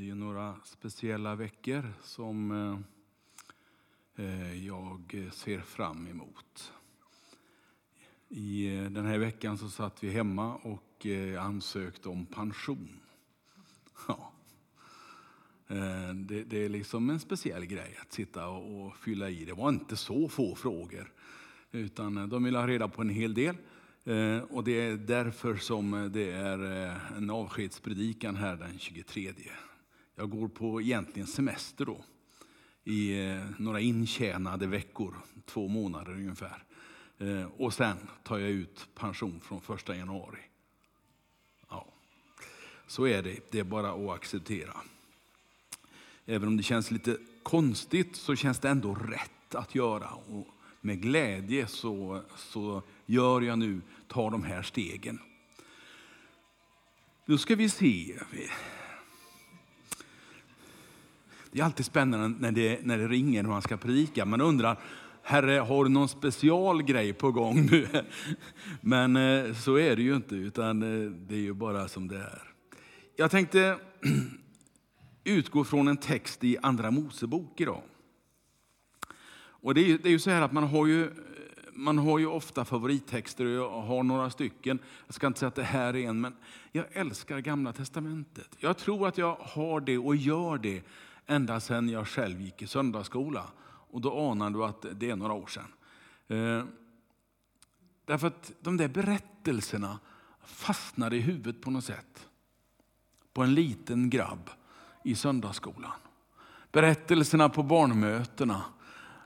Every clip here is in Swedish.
Det är ju några speciella veckor som eh, jag ser fram emot. I eh, den här veckan så satt vi hemma och eh, ansökte om pension. Ja. Det, det, är liksom en speciell grej att sitta och fylla i. Det var inte så få frågor, utan de ville ha reda på en hel del. Och det är därför som det är en avskedspredikan här den 23. Jag går på egentligen semester då i eh, några intjänade veckor, två månader ungefär. Eh, och sen tar jag ut pension från första januari. Ja, så är det, det är bara att acceptera. Även om det känns lite konstigt så känns det ändå rätt att göra. Och med glädje så, så gör jag nu, tar de här stegen. Nu ska vi se. Det är alltid spännande när det, när det ringer och man ska predika. Man undrar, Herre, har du någon special grej på gång nu? Men eh, så är det ju inte, utan eh, det är ju bara som det är. Jag tänkte utgå från en text i Andra Mosebok idag. Och det är, ju, det är ju så här att man har ju, eh, man har ju ofta favorittexter, och jag har några stycken. Jag ska inte säga att det här är en, men jag älskar Gamla Testamentet. Jag tror att jag har det och gör det ända sedan jag själv gick i söndagsskola. Och då anar du att det är några år sedan. Eh, därför att de där berättelserna fastnade i huvudet på något sätt. På en liten grabb i söndagsskolan. Berättelserna på barnmötena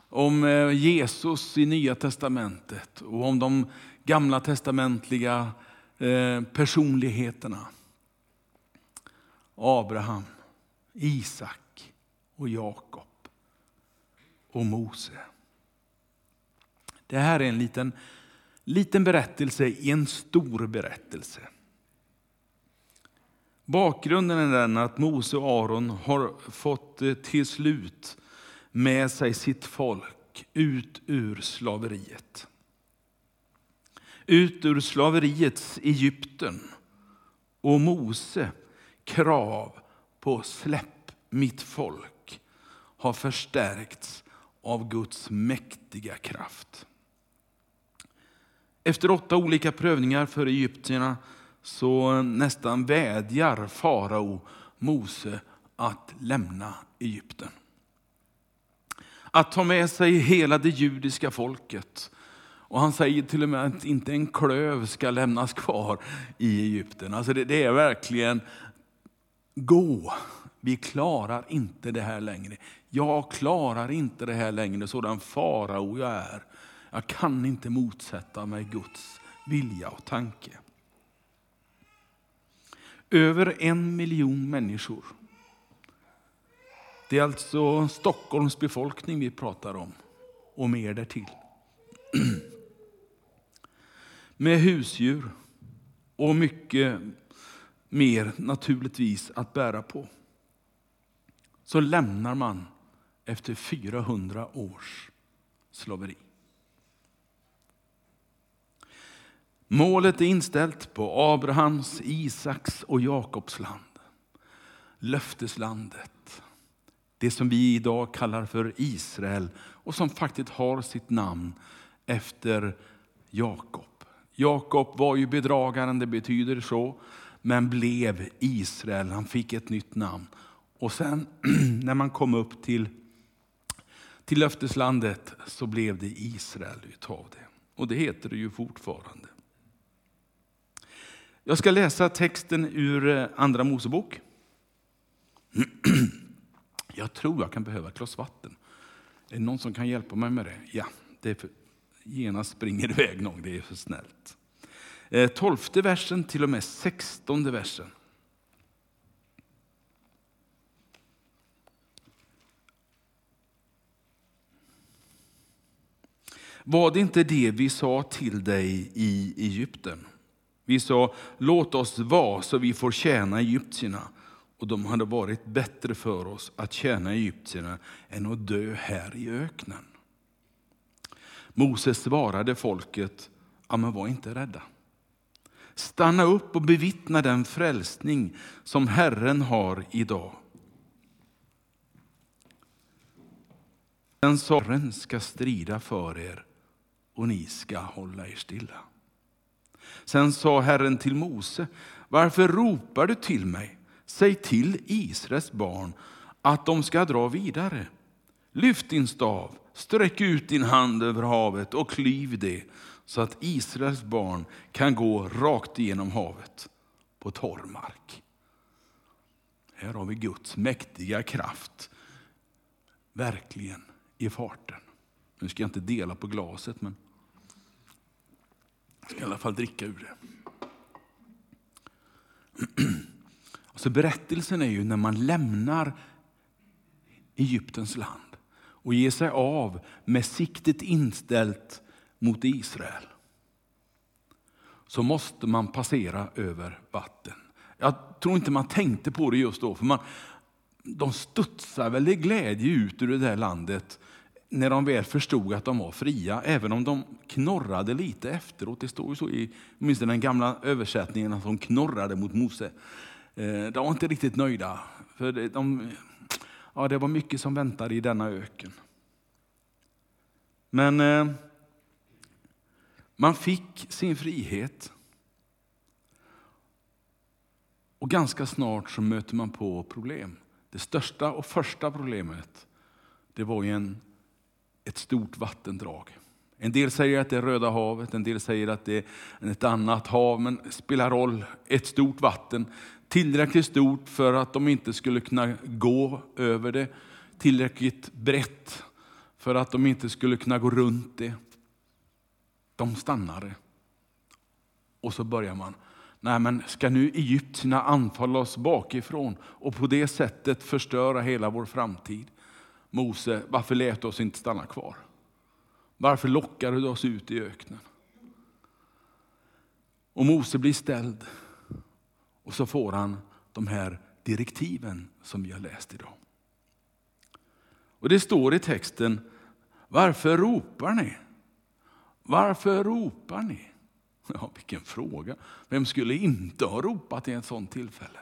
om eh, Jesus i Nya Testamentet och om de gamla testamentliga eh, personligheterna. Abraham, Isak, och Jakob och Mose. Det här är en liten, liten berättelse i en stor berättelse. Bakgrunden är den att Mose och Aron har fått eh, till slut med sig sitt folk ut ur slaveriet. Ut ur slaveriets Egypten. Och Mose krav på släpp mitt folk har förstärkts av Guds mäktiga kraft. Efter åtta olika prövningar för egyptierna så nästan vädjar farao Mose att lämna Egypten. Att ta med sig hela det judiska folket. Och han säger till och med att inte en klöv ska lämnas kvar i Egypten. Alltså det, det är verkligen gå. Vi klarar inte det här längre. Jag klarar inte det här längre, sådan farao jag är. Jag kan inte motsätta mig Guds vilja och tanke. Över en miljon människor. Det är alltså Stockholms befolkning vi pratar om, och mer därtill. Med husdjur och mycket mer naturligtvis att bära på. Så lämnar man efter 400 års slaveri. Målet är inställt på Abrahams, Isaks och Jakobs land. Löfteslandet. Det som vi idag kallar för Israel och som faktiskt har sitt namn efter Jakob. Jakob var ju bedragaren, det betyder så, men blev Israel. Han fick ett nytt namn. Och sen när man kom upp till till löfteslandet så blev det Israel utav det. Och det heter det ju fortfarande. Jag ska läsa texten ur eh, Andra Mosebok. Jag tror jag kan behöva ett glas vatten. Är det någon som kan hjälpa mig med det? Ja, det är för, genast springer iväg någon, det är för snällt. Eh, tolfte versen till och med sextonde versen. Var det inte det vi sa till dig i Egypten? Vi sa, låt oss vara så vi får tjäna egyptierna. Och de hade varit bättre för oss att tjäna egyptierna än att dö här i öknen. Moses svarade folket, ja, men var inte rädda. Stanna upp och bevittna den frälsning som Herren har idag. Den sa, Herren ska strida för er och ni ska hålla er stilla. Sen sa Herren till Mose, varför ropar du till mig? Säg till Israels barn att de ska dra vidare. Lyft din stav, sträck ut din hand över havet och klyv det så att Israels barn kan gå rakt igenom havet på torr mark. Här har vi Guds mäktiga kraft, verkligen i farten. Nu ska jag inte dela på glaset, men ska i alla fall dricka ur det. Alltså berättelsen är ju när man lämnar Egyptens land och ger sig av med siktet inställt mot Israel. Så måste man passera över vatten. Jag tror inte man tänkte på det just då, för man, de studsar väl i glädje ut ur det där landet när de väl förstod att de var fria, även om de knorrade lite efteråt. Det står ju så i åtminstone den gamla översättningen att de knorrade mot Mose. Eh, de var inte riktigt nöjda, för de, ja, det var mycket som väntade i denna öken. Men eh, man fick sin frihet. Och ganska snart så möter man på problem. Det största och första problemet det var en, ett stort vattendrag. En del säger att det är Röda havet, en del säger att det är ett annat hav, men det spelar roll. Ett stort vatten, tillräckligt stort för att de inte skulle kunna gå över det, tillräckligt brett för att de inte skulle kunna gå runt det. De stannade. Och så börjar man. Nej, men ska nu egyptierna anfalla oss bakifrån och på det sättet förstöra hela vår framtid? Mose, varför lät du oss inte stanna kvar? Varför lockade du oss ut i öknen? Och Mose blir ställd och så får han de här direktiven som vi har läst idag. Och Det står i texten, varför ropar ni? Varför ropar ni? Ja, vilken fråga. Vem skulle inte ha ropat i ett sådant tillfälle?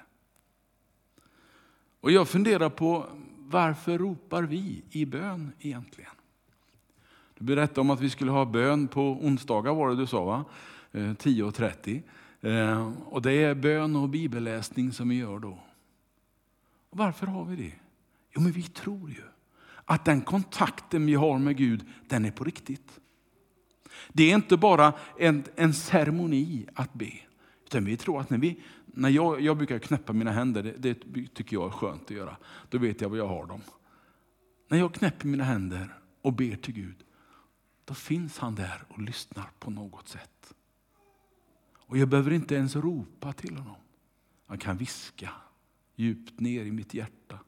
Och jag funderar på varför ropar vi i bön egentligen? Du berättade om att vi skulle ha bön på onsdagar var det du sa va? Eh, 10.30. Eh, och det är bön och bibelläsning som vi gör då. Och varför har vi det? Jo men vi tror ju att den kontakten vi har med Gud, den är på riktigt. Det är inte bara en, en ceremoni att be. Utan vi tror att när vi, när jag, jag brukar knäppa mina händer, det, det tycker jag är skönt att göra. Då vet jag var jag har dem. När jag knäpper mina händer och ber till Gud, då finns han där och lyssnar på något sätt. Och jag behöver inte ens ropa till honom. Jag kan viska djupt ner i mitt hjärta.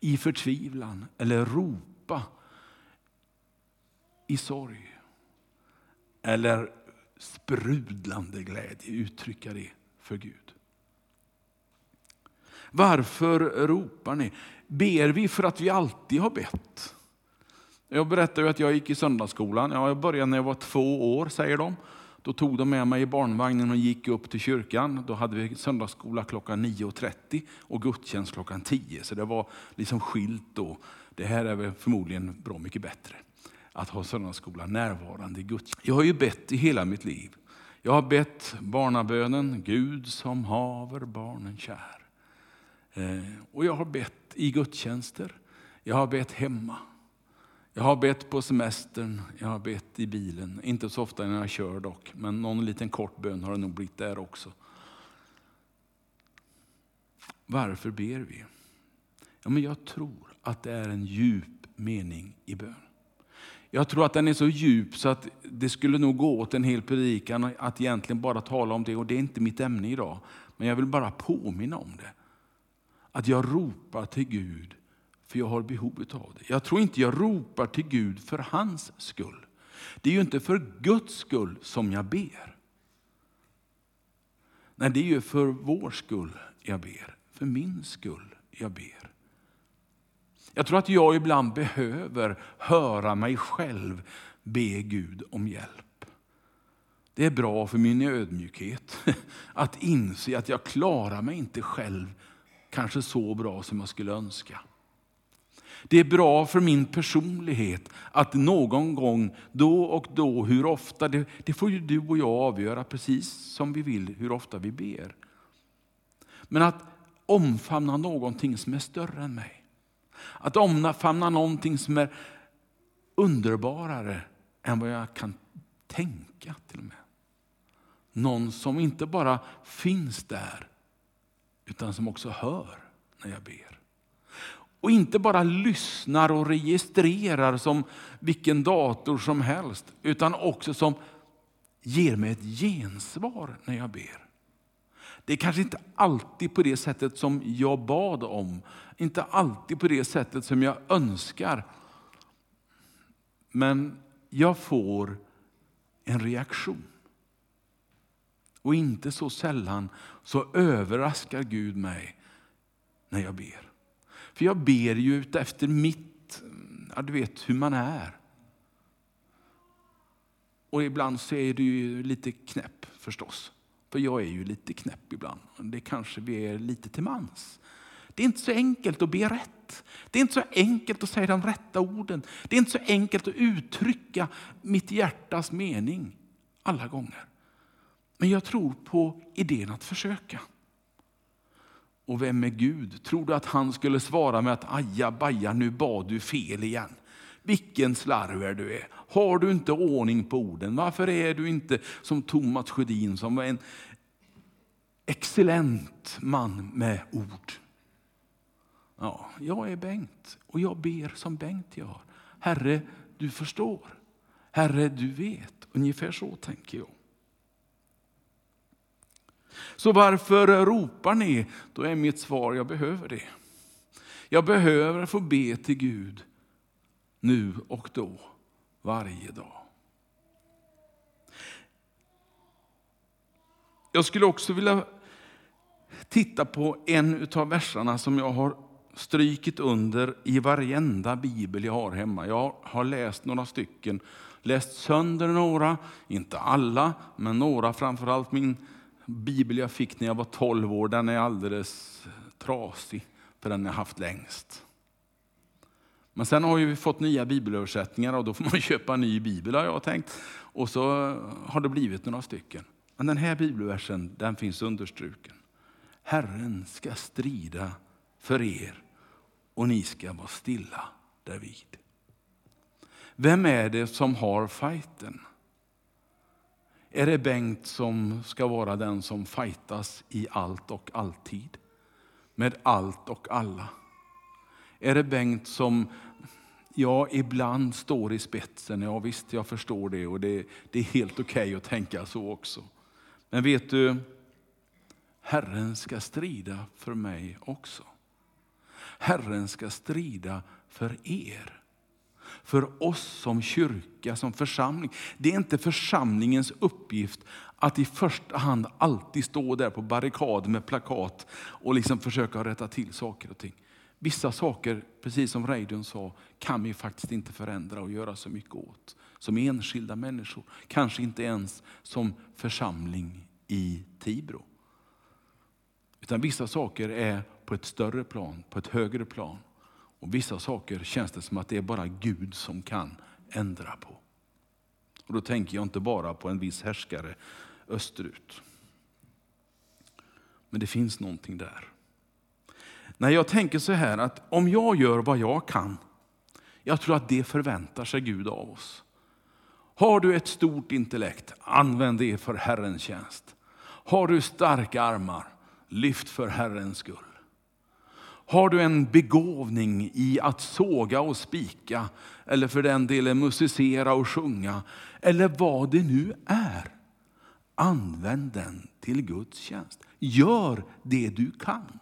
I förtvivlan eller ropa i sorg eller sprudlande glädje, uttrycka det för Gud. Varför ropar ni? Ber vi för att vi alltid har bett? Jag berättade att jag gick i söndagsskolan. Jag började när jag var två år, säger de. Då tog de med mig i barnvagnen och gick upp till kyrkan. Då hade vi söndagsskola klockan 9.30 och gudstjänst klockan 10. Så det var liksom skilt då. Det här är väl förmodligen bra mycket bättre att ha söndagsskola närvarande i gudstjänst. Jag har ju bett i hela mitt liv. Jag har bett barnabönen, Gud som haver barnen kär. Eh, och jag har bett i gudstjänster, jag har bett hemma. Jag har bett på semestern, jag har bett i bilen. Inte så ofta när jag kör dock, men någon liten kort bön har det nog blivit där också. Varför ber vi? Ja, men jag tror att det är en djup mening i bön. Jag tror att den är så djup så att det skulle nog gå åt en hel predikan att egentligen bara tala om det och det är inte mitt ämne idag. Men jag vill bara påminna om det. Att jag ropar till Gud för jag har behov av det. Jag tror inte jag ropar till Gud för hans skull. Det är ju inte för Guds skull som jag ber. Nej, det är ju för vår skull jag ber. För min skull jag ber. Jag tror att jag ibland behöver höra mig själv be Gud om hjälp. Det är bra för min ödmjukhet att inse att jag klarar mig inte själv kanske så bra som jag skulle önska. Det är bra för min personlighet att någon gång, då och då, hur ofta, det, det får ju du och jag avgöra precis som vi vill, hur ofta vi ber. Men att omfamna någonting som är större än mig. Att omfamna någonting som är underbarare än vad jag kan tänka till och med. Någon som inte bara finns där, utan som också hör när jag ber. Och inte bara lyssnar och registrerar som vilken dator som helst, utan också som ger mig ett gensvar när jag ber. Det är kanske inte alltid på det sättet som jag bad om, inte alltid på det sättet som jag önskar. Men jag får en reaktion. Och inte så sällan så överraskar Gud mig när jag ber. För jag ber ju efter mitt, ja, du vet hur man är. Och ibland så är du ju lite knäpp förstås. För jag är ju lite knäpp ibland. Det kanske vi är lite till mans. Det är inte så enkelt att be rätt. Det är inte så enkelt att säga de rätta orden. Det är inte så enkelt att uttrycka mitt hjärtas mening alla gånger. Men jag tror på idén att försöka. Och vem är Gud? Tror du att han skulle svara med att aja baja, nu bad du fel igen? Vilken slarver du är. Har du inte ordning på orden? Varför är du inte som Thomas Sjödin som var en excellent man med ord? Ja, jag är Bengt och jag ber som Bengt gör. Herre, du förstår. Herre, du vet. Ungefär så tänker jag. Så varför ropar ni? Då är mitt svar, jag behöver det. Jag behöver få be till Gud nu och då, varje dag. Jag skulle också vilja titta på en av verserna som jag har strykit under i varenda bibel jag har hemma. Jag har läst några stycken, läst sönder några, inte alla, men några. Framförallt min bibel jag fick när jag var 12 år, den är alldeles trasig, för den har jag haft längst. Men sen har vi fått nya bibelöversättningar och då får man köpa en ny bibel har jag tänkt. Och så har det blivit några stycken. Men den här bibelversen den finns understruken. Herren ska strida för er och ni ska vara stilla därvid. Vem är det som har fighten? Är det Bengt som ska vara den som fightas i allt och alltid? Med allt och alla? Är det Bengt som ja, ibland står i spetsen? Ja visst, jag förstår det och det, det är helt okej okay att tänka så också. Men vet du, Herren ska strida för mig också. Herren ska strida för er. För oss som kyrka, som församling. Det är inte församlingens uppgift att i första hand alltid stå där på barrikad med plakat och liksom försöka rätta till saker och ting. Vissa saker, precis som Reidun sa, kan vi faktiskt inte förändra och göra så mycket åt. Som enskilda människor, kanske inte ens som församling i Tibro. Utan vissa saker är på ett större plan, på ett högre plan. Och vissa saker känns det som att det är bara Gud som kan ändra på. Och då tänker jag inte bara på en viss härskare österut. Men det finns någonting där. När jag tänker så här att om jag gör vad jag kan, jag tror att det förväntar sig Gud av oss. Har du ett stort intellekt, använd det för Herrens tjänst. Har du starka armar, lyft för Herrens skull. Har du en begåvning i att såga och spika, eller för den delen musicera och sjunga, eller vad det nu är, använd den till Guds tjänst. Gör det du kan.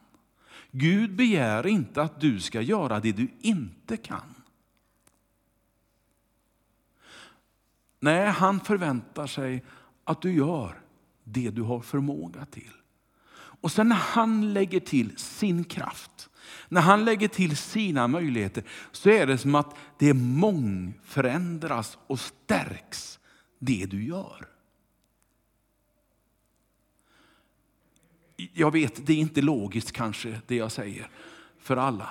Gud begär inte att du ska göra det du inte kan. Nej, han förväntar sig att du gör det du har förmåga till. Och sen när han lägger till sin kraft, när han lägger till sina möjligheter, så är det som att det mångförändras och stärks, det du gör. Jag vet, det är inte logiskt kanske det jag säger för alla.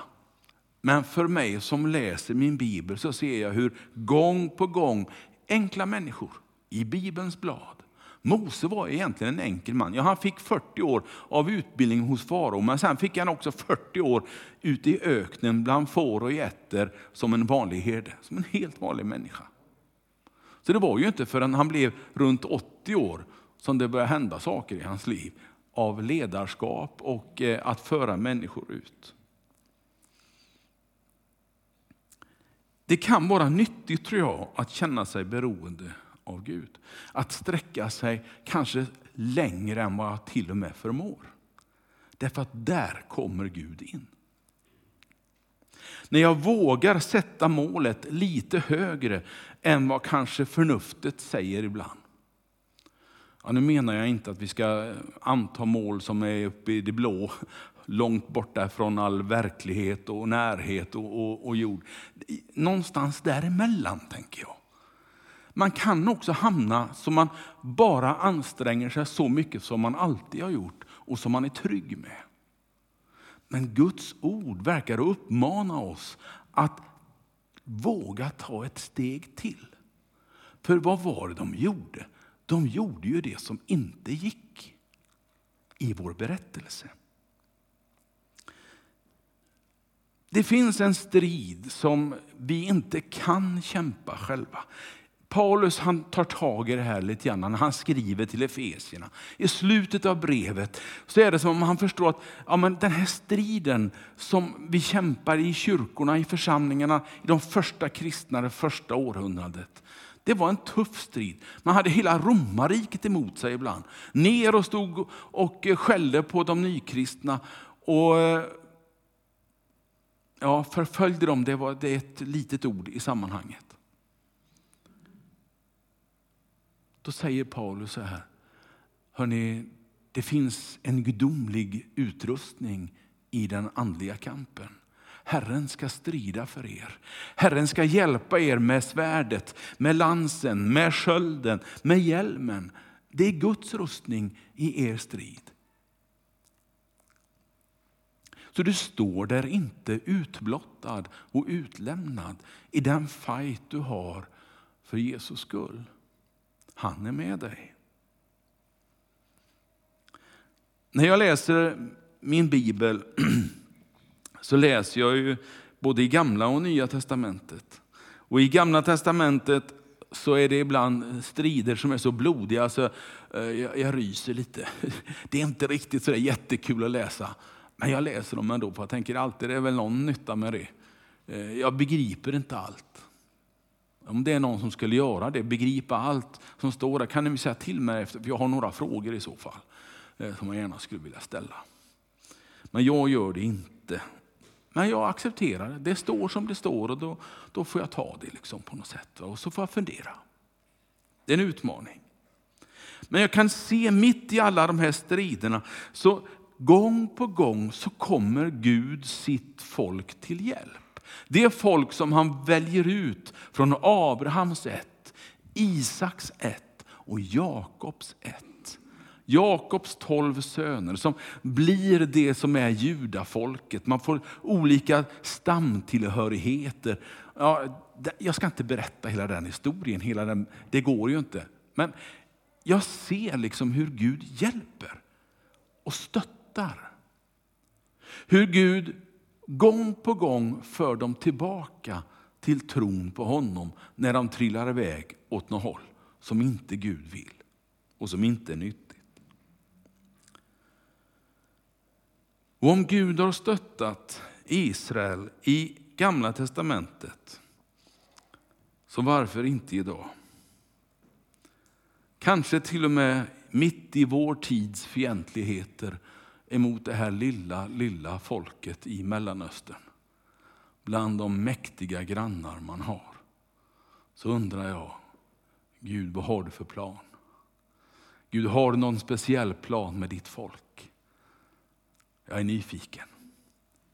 Men för mig som läser min bibel så ser jag hur gång på gång enkla människor i Bibelns blad. Mose var egentligen en enkel man. Ja, han fick 40 år av utbildning hos farao, men sen fick han också 40 år ute i öknen bland får och getter som en vanlig herde, som en helt vanlig människa. Så det var ju inte förrän han blev runt 80 år som det började hända saker i hans liv av ledarskap och eh, att föra människor ut. Det kan vara nyttigt tror jag att känna sig beroende av Gud. Att sträcka sig kanske längre än vad jag till och med förmår. Därför att där kommer Gud in. När jag vågar sätta målet lite högre än vad kanske förnuftet säger ibland. Ja, nu menar jag inte att vi ska anta mål som är uppe i det blå, långt borta från all verklighet och närhet och, och, och jord. Någonstans däremellan, tänker jag. Man kan också hamna så man bara anstränger sig så mycket som man alltid har gjort och som man är trygg med. Men Guds ord verkar uppmana oss att våga ta ett steg till. För vad var det de gjorde? De gjorde ju det som inte gick i vår berättelse. Det finns en strid som vi inte kan kämpa själva. Paulus han tar tag i det här lite grann när han skriver till Efesierna. I slutet av brevet så är det som om han förstår att ja, men den här striden som vi kämpar i kyrkorna, i församlingarna, i de första kristna, det första århundradet. Det var en tuff strid. Man hade hela romarriket emot sig ibland. Ner och stod och skällde på de nykristna. Och ja, förföljde dem, det var det är ett litet ord i sammanhanget. Då säger Paulus så här, Hörrni, det finns en gudomlig utrustning i den andliga kampen. Herren ska strida för er. Herren ska hjälpa er med svärdet, med lansen, med skölden, med hjälmen. Det är Guds rustning i er strid. Så du står där inte utblottad och utlämnad i den fight du har för Jesus skull. Han är med dig. När jag läser min bibel så läser jag ju både i gamla och nya testamentet. Och i gamla testamentet så är det ibland strider som är så blodiga så eh, jag, jag ryser lite. Det är inte riktigt så jättekul att läsa. Men jag läser dem ändå för jag tänker alltid det är väl någon nytta med det. Eh, jag begriper inte allt. Om det är någon som skulle göra det, begripa allt som står där, kan ni säga till mig efter, för jag har några frågor i så fall eh, som jag gärna skulle vilja ställa. Men jag gör det inte. Men jag accepterar det. Det står som det står och då, då får jag ta det liksom på något sätt. Och så får jag fundera. Det är en utmaning. Men jag kan se mitt i alla de här striderna, så gång på gång så kommer Gud sitt folk till hjälp. Det folk som han väljer ut från Abrahams ett, Isaks ett och Jakobs ett. Jakobs tolv söner som blir det som är judafolket. Man får olika stamtillhörigheter. Ja, jag ska inte berätta hela den historien, hela den, det går ju inte. Men jag ser liksom hur Gud hjälper och stöttar. Hur Gud gång på gång för dem tillbaka till tron på honom när de trillar iväg åt något håll som inte Gud vill och som inte är nyttigt. Och om Gud har stöttat Israel i Gamla testamentet, så varför inte idag? Kanske till och med mitt i vår tids fientligheter emot det här lilla, lilla folket i Mellanöstern. Bland de mäktiga grannar man har. Så undrar jag, Gud vad har du för plan? Gud, har du någon speciell plan med ditt folk? Jag är nyfiken.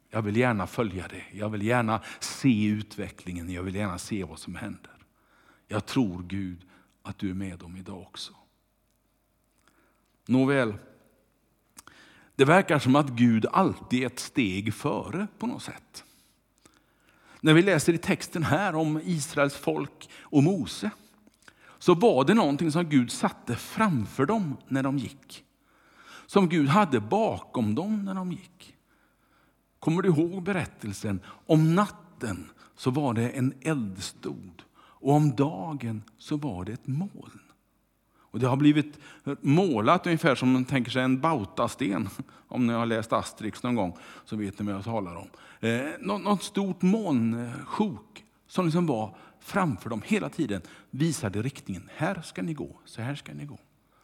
Jag vill gärna följa det. Jag vill gärna se utvecklingen. Jag vill gärna se vad som händer. Jag tror Gud att du är med dem idag också. Nåväl, det verkar som att Gud alltid är ett steg före på något sätt. När vi läser i texten här om Israels folk och Mose, så var det någonting som Gud satte framför dem när de gick. Som Gud hade bakom dem när de gick. Kommer du ihåg berättelsen? Om natten så var det en eldstod och om dagen så var det ett moln. Och det har blivit målat ungefär som man tänker sig en bautasten. Om ni har läst Asterix någon gång så vet ni vad jag talar om. Eh, något, något stort månsjok som liksom var framför dem hela tiden. Visade riktningen. Här ska ni gå, så här ska ni gå.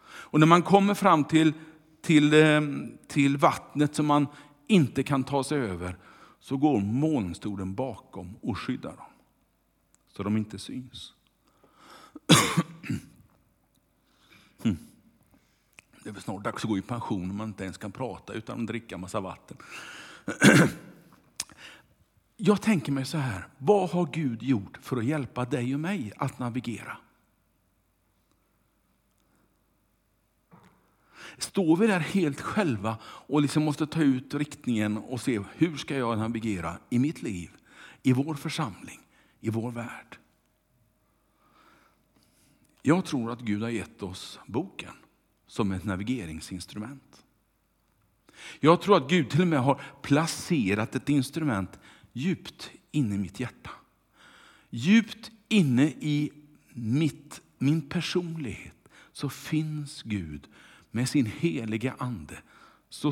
Och när man kommer fram till, till, eh, till vattnet som man inte kan ta sig över så går molnstolen bakom och skyddar dem. Så de inte syns. Hmm. Det är väl snart dags att gå i pension om man inte ens kan prata utan att dricka massa vatten. Jag tänker mig så här, vad har Gud gjort för att hjälpa dig och mig att navigera? Står vi där helt själva och liksom måste ta ut riktningen och se hur ska jag navigera i mitt liv, i vår församling, i vår värld? Jag tror att Gud har gett oss boken som ett navigeringsinstrument. Jag tror att Gud till och med har placerat ett instrument djupt inne i mitt hjärta. Djupt inne i mitt, min personlighet så finns Gud med sin heliga ande. Så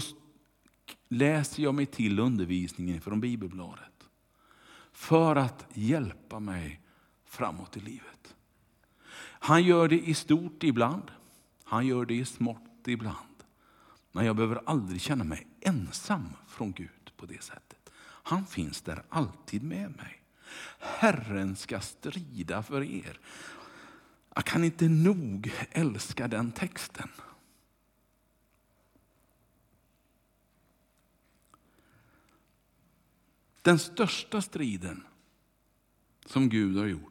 läser jag mig till undervisningen från bibelbladet för att hjälpa mig framåt i livet. Han gör det i stort ibland, han gör det i smått ibland. Men jag behöver aldrig känna mig ensam från Gud på det sättet. Han finns där alltid med mig. Herren ska strida för er. Jag kan inte nog älska den texten. Den största striden som Gud har gjort,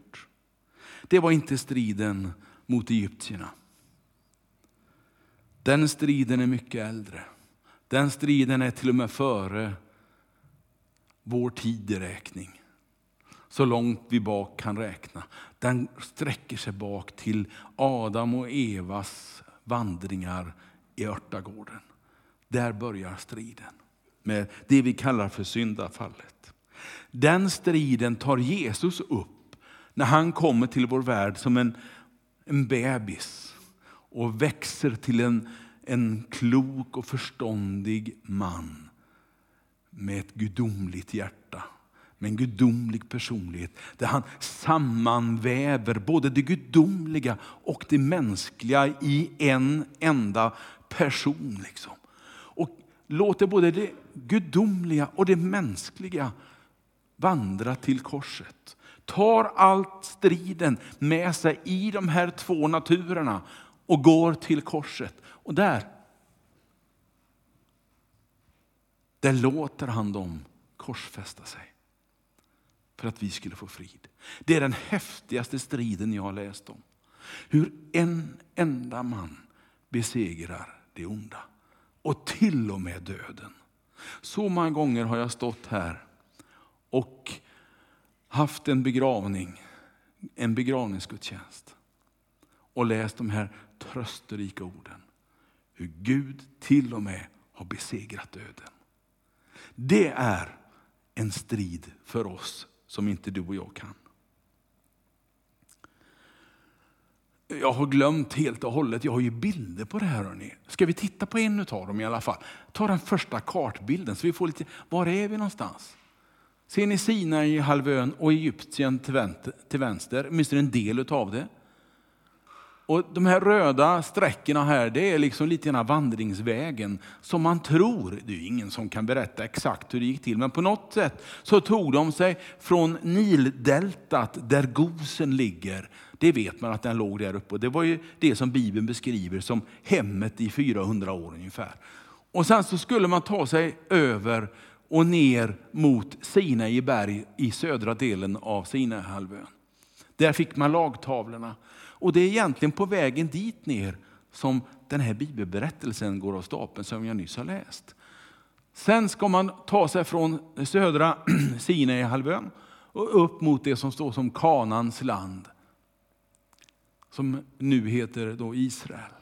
det var inte striden mot egyptierna. Den striden är mycket äldre. Den striden är till och med före vår tideräkning. Så långt vi bak kan räkna. Den sträcker sig bak till Adam och Evas vandringar i örtagården. Där börjar striden med det vi kallar för syndafallet. Den striden tar Jesus upp när han kommer till vår värld som en, en bebis och växer till en, en klok och förståndig man med ett gudomligt hjärta, med en gudomlig personlighet där han sammanväver både det gudomliga och det mänskliga i en enda person. Liksom. Och låter både det gudomliga och det mänskliga vandra till korset. Tar allt striden med sig i de här två naturerna och går till korset. Och där Där låter han dem korsfästa sig för att vi skulle få frid. Det är den häftigaste striden jag har läst om. Hur en enda man besegrar det onda och till och med döden. Så många gånger har jag stått här och haft en begravning, en begravningsgudstjänst och läst de här trösterika orden. Hur Gud till och med har besegrat döden. Det är en strid för oss som inte du och jag kan. Jag har glömt helt och hållet, jag har ju bilder på det här. Hörrni. Ska vi titta på en av dem i alla fall? Ta den första kartbilden så vi får lite, var är vi någonstans? Ser ni Sinai halvön och Egypten till vänster, åtminstone en del av det. Och De här röda sträckorna här, det är liksom lite grann vandringsvägen som man tror, det är ingen som kan berätta exakt hur det gick till, men på något sätt så tog de sig från Nildeltat där Gosen ligger. Det vet man att den låg där uppe. Det var ju det som Bibeln beskriver som hemmet i 400 år ungefär. Och sen så skulle man ta sig över och ner mot Sinai berg i södra delen av Sinaihalvön. Där fick man lagtavlorna. Och det är egentligen på vägen dit ner som den här bibelberättelsen går av stapeln som jag nyss har läst. Sen ska man ta sig från södra Sinaihalvön och upp mot det som står som Kanans land, som nu heter då Israel.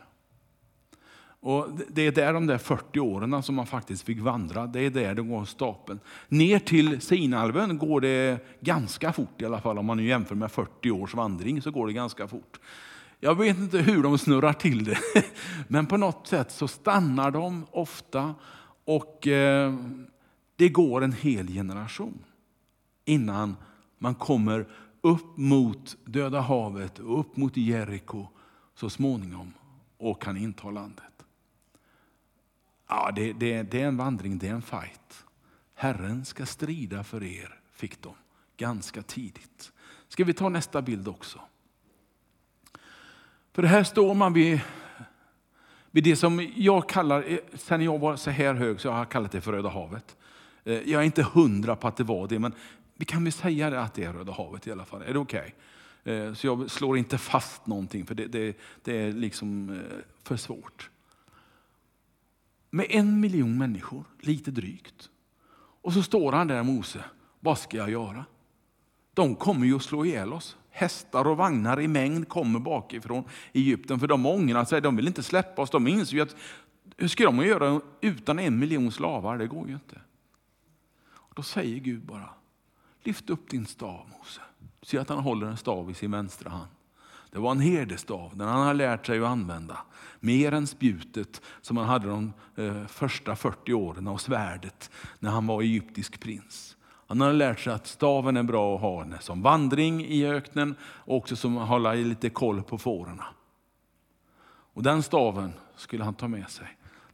Och det är där de där 40 åren som man faktiskt fick vandra, det är där det går stapeln. Ner till Sinalven går det ganska fort i alla fall, om man nu jämför med 40 års vandring så går det ganska fort. Jag vet inte hur de snurrar till det, men på något sätt så stannar de ofta och eh, det går en hel generation innan man kommer upp mot Döda havet och upp mot Jeriko så småningom och kan inta landet. Ja, det, det, det, är en vandring, det är en fight. Herren ska strida för er, fick de ganska tidigt. Ska vi ta nästa bild också? För här står man vid, vid det som jag kallar, eh, sen jag var så här hög så har jag kallat det för Röda havet. Eh, jag är inte hundra på att det var det, men vi kan väl säga att det är Röda havet i alla fall. Är det okej? Okay? Så jag slår inte fast någonting, för det, det, det är liksom för svårt med en miljon människor, lite drygt. Och så står han där Mose, vad ska jag göra? De kommer ju att slå ihjäl oss. Hästar och vagnar i mängd kommer bakifrån Egypten, för de ångrar sig, de vill inte släppa oss. De inser ju att hur ska de göra utan en miljon slavar? Det går ju inte. Och då säger Gud bara, lyft upp din stav Mose. Se att han håller en stav i sin vänstra hand. Det var en herdestav, den han har lärt sig att använda. Mer än spjutet som han hade de eh, första 40 åren och svärdet när han var egyptisk prins. Han har lärt sig att staven är bra att ha som vandring i öknen och också som att hålla lite koll på fårorna. Och den staven skulle han ta med sig.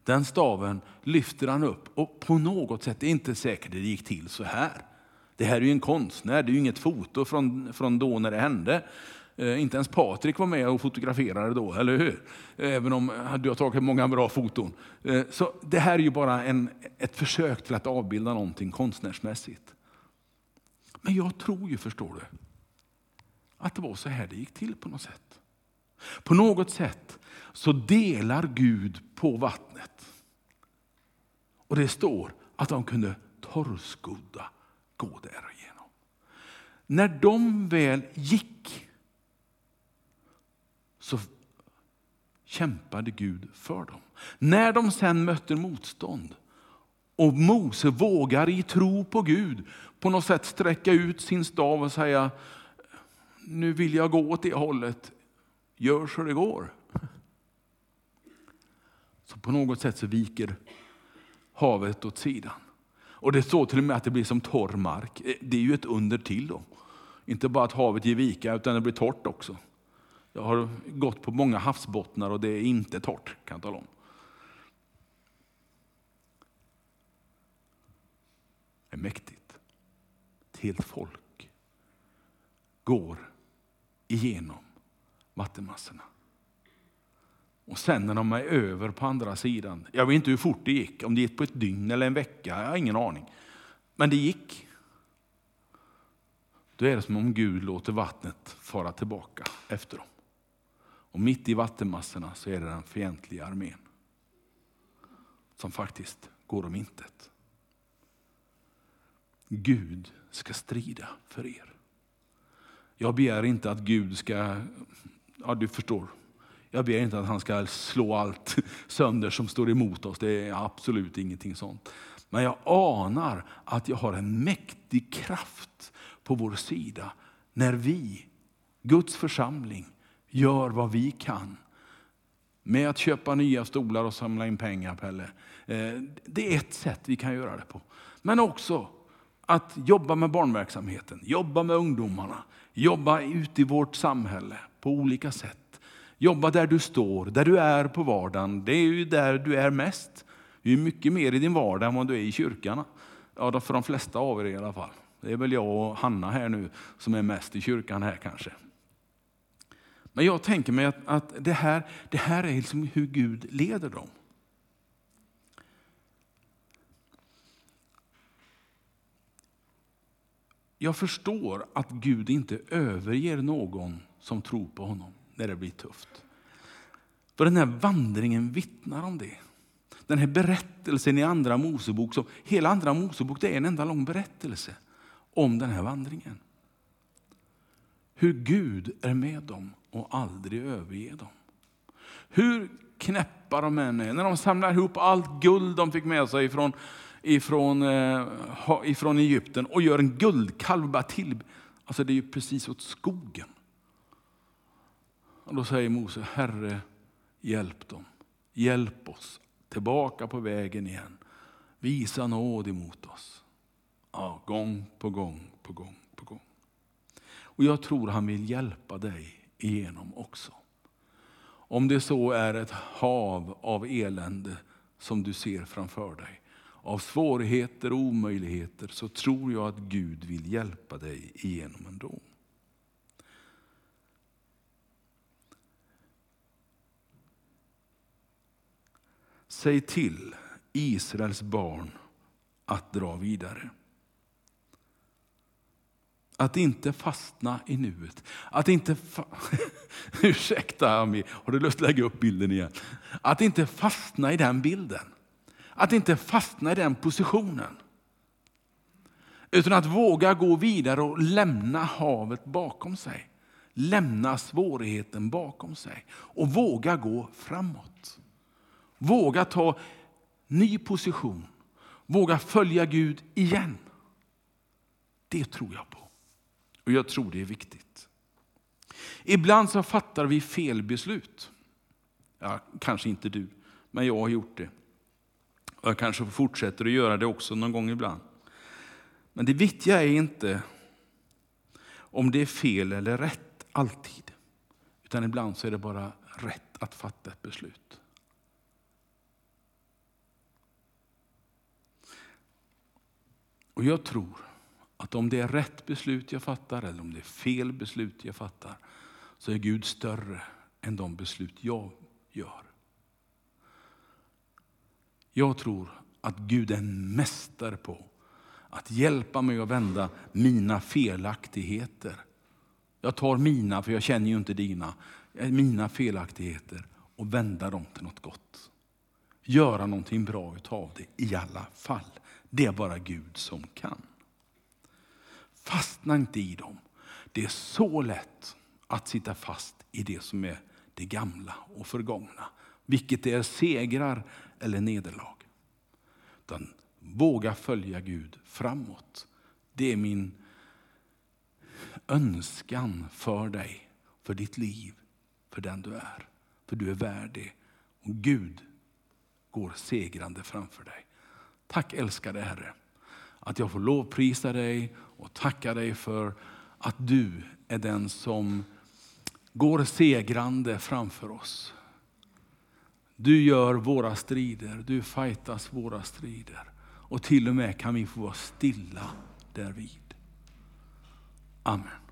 Den staven lyfter han upp och på något sätt, det är inte säkert det gick till så här. Det här är ju en konstnär, det är ju inget foto från, från då när det hände. Eh, inte ens Patrik var med och fotograferade då, eller hur? Även om eh, du har tagit många bra foton. Eh, så det här är ju bara en, ett försök till att avbilda någonting konstnärsmässigt. Men jag tror ju, förstår du, att det var så här det gick till på något sätt. På något sätt så delar Gud på vattnet. Och det står att de kunde torrskodda gå därigenom. När de väl gick så kämpade Gud för dem. När de sen mötte motstånd och Mose vågar i tro på Gud på något sätt sträcka ut sin stav och säga nu vill jag gå åt det hållet, gör så det går. Så på något sätt så viker havet åt sidan. Och det står till och med att det blir som torr mark. Det är ju ett under till då. Inte bara att havet ger vika utan det blir torrt också. Jag har gått på många havsbottnar och det är inte torrt kan jag tala om. Det är mäktigt. Ett helt folk går igenom vattenmassorna. Och sen när de är över på andra sidan, jag vet inte hur fort det gick, om det gick på ett dygn eller en vecka, jag har ingen aning. Men det gick. Då är det som om Gud låter vattnet fara tillbaka efter dem. Och mitt i vattenmassorna så är det den fientliga armén som faktiskt går om intet. Gud ska strida för er. Jag begär inte att Gud ska, ja du förstår, jag begär inte att han ska slå allt sönder som står emot oss. Det är absolut ingenting sånt. Men jag anar att jag har en mäktig kraft på vår sida när vi, Guds församling, gör vad vi kan med att köpa nya stolar och samla in pengar, Pelle. Eh, det är ett sätt vi kan göra det på. Men också att jobba med barnverksamheten, jobba med ungdomarna, jobba ute i vårt samhälle på olika sätt. Jobba där du står, där du är på vardagen. Det är ju där du är mest. Du är mycket mer i din vardag än vad du är i kyrkan. Ja, för de flesta av er i alla fall. Det är väl jag och Hanna här nu som är mest i kyrkan här kanske. Men jag tänker mig att, att det, här, det här är liksom hur Gud leder dem. Jag förstår att Gud inte överger någon som tror på honom när det blir tufft. För den här vandringen vittnar om det. Den här berättelsen i Andra Mosebok, så hela Andra Mosebok det är en enda lång berättelse om den här vandringen. Hur Gud är med dem och aldrig överge dem. Hur knäppa de än är, när de samlar ihop allt guld de fick med sig ifrån, ifrån, eh, ifrån Egypten och gör en guldkalv bara till. Alltså det är ju precis åt skogen. Och då säger Mose, Herre hjälp dem. Hjälp oss tillbaka på vägen igen. Visa nåd emot oss. Ja, gång på gång på gång på gång. Och jag tror han vill hjälpa dig igenom också. Om det så är ett hav av elände som du ser framför dig, av svårigheter och omöjligheter, så tror jag att Gud vill hjälpa dig igenom ändå. Säg till Israels barn att dra vidare. Att inte fastna i nuet. Att inte... Fa Ursäkta Ami, har du lust att lägga upp bilden igen? Att inte fastna i den bilden. Att inte fastna i den positionen. Utan att våga gå vidare och lämna havet bakom sig. Lämna svårigheten bakom sig och våga gå framåt. Våga ta ny position. Våga följa Gud igen. Det tror jag på. Och jag tror det är viktigt. Ibland så fattar vi fel beslut. Ja, kanske inte du, men jag har gjort det. Och jag kanske fortsätter att göra det också någon gång ibland. Men det viktiga är inte om det är fel eller rätt alltid. Utan ibland så är det bara rätt att fatta ett beslut. Och jag tror att om det är rätt beslut jag fattar eller om det är fel beslut jag fattar så är Gud större än de beslut jag gör. Jag tror att Gud är en mästare på att hjälpa mig att vända mina felaktigheter. Jag tar mina, för jag känner ju inte dina, eh, mina felaktigheter och vända dem till något gott. Göra någonting bra utav det i alla fall. Det är bara Gud som kan. Fastna inte i dem. Det är så lätt att sitta fast i det som är det gamla och förgångna. Vilket är segrar eller nederlag. Utan våga följa Gud framåt. Det är min önskan för dig, för ditt liv, för den du är. För du är värdig. Och Gud går segrande framför dig. Tack älskade Herre att jag får lovprisa dig och tacka dig för att du är den som går segrande framför oss. Du gör våra strider, du fightas våra strider. Och till och med kan vi få vara stilla därvid. Amen.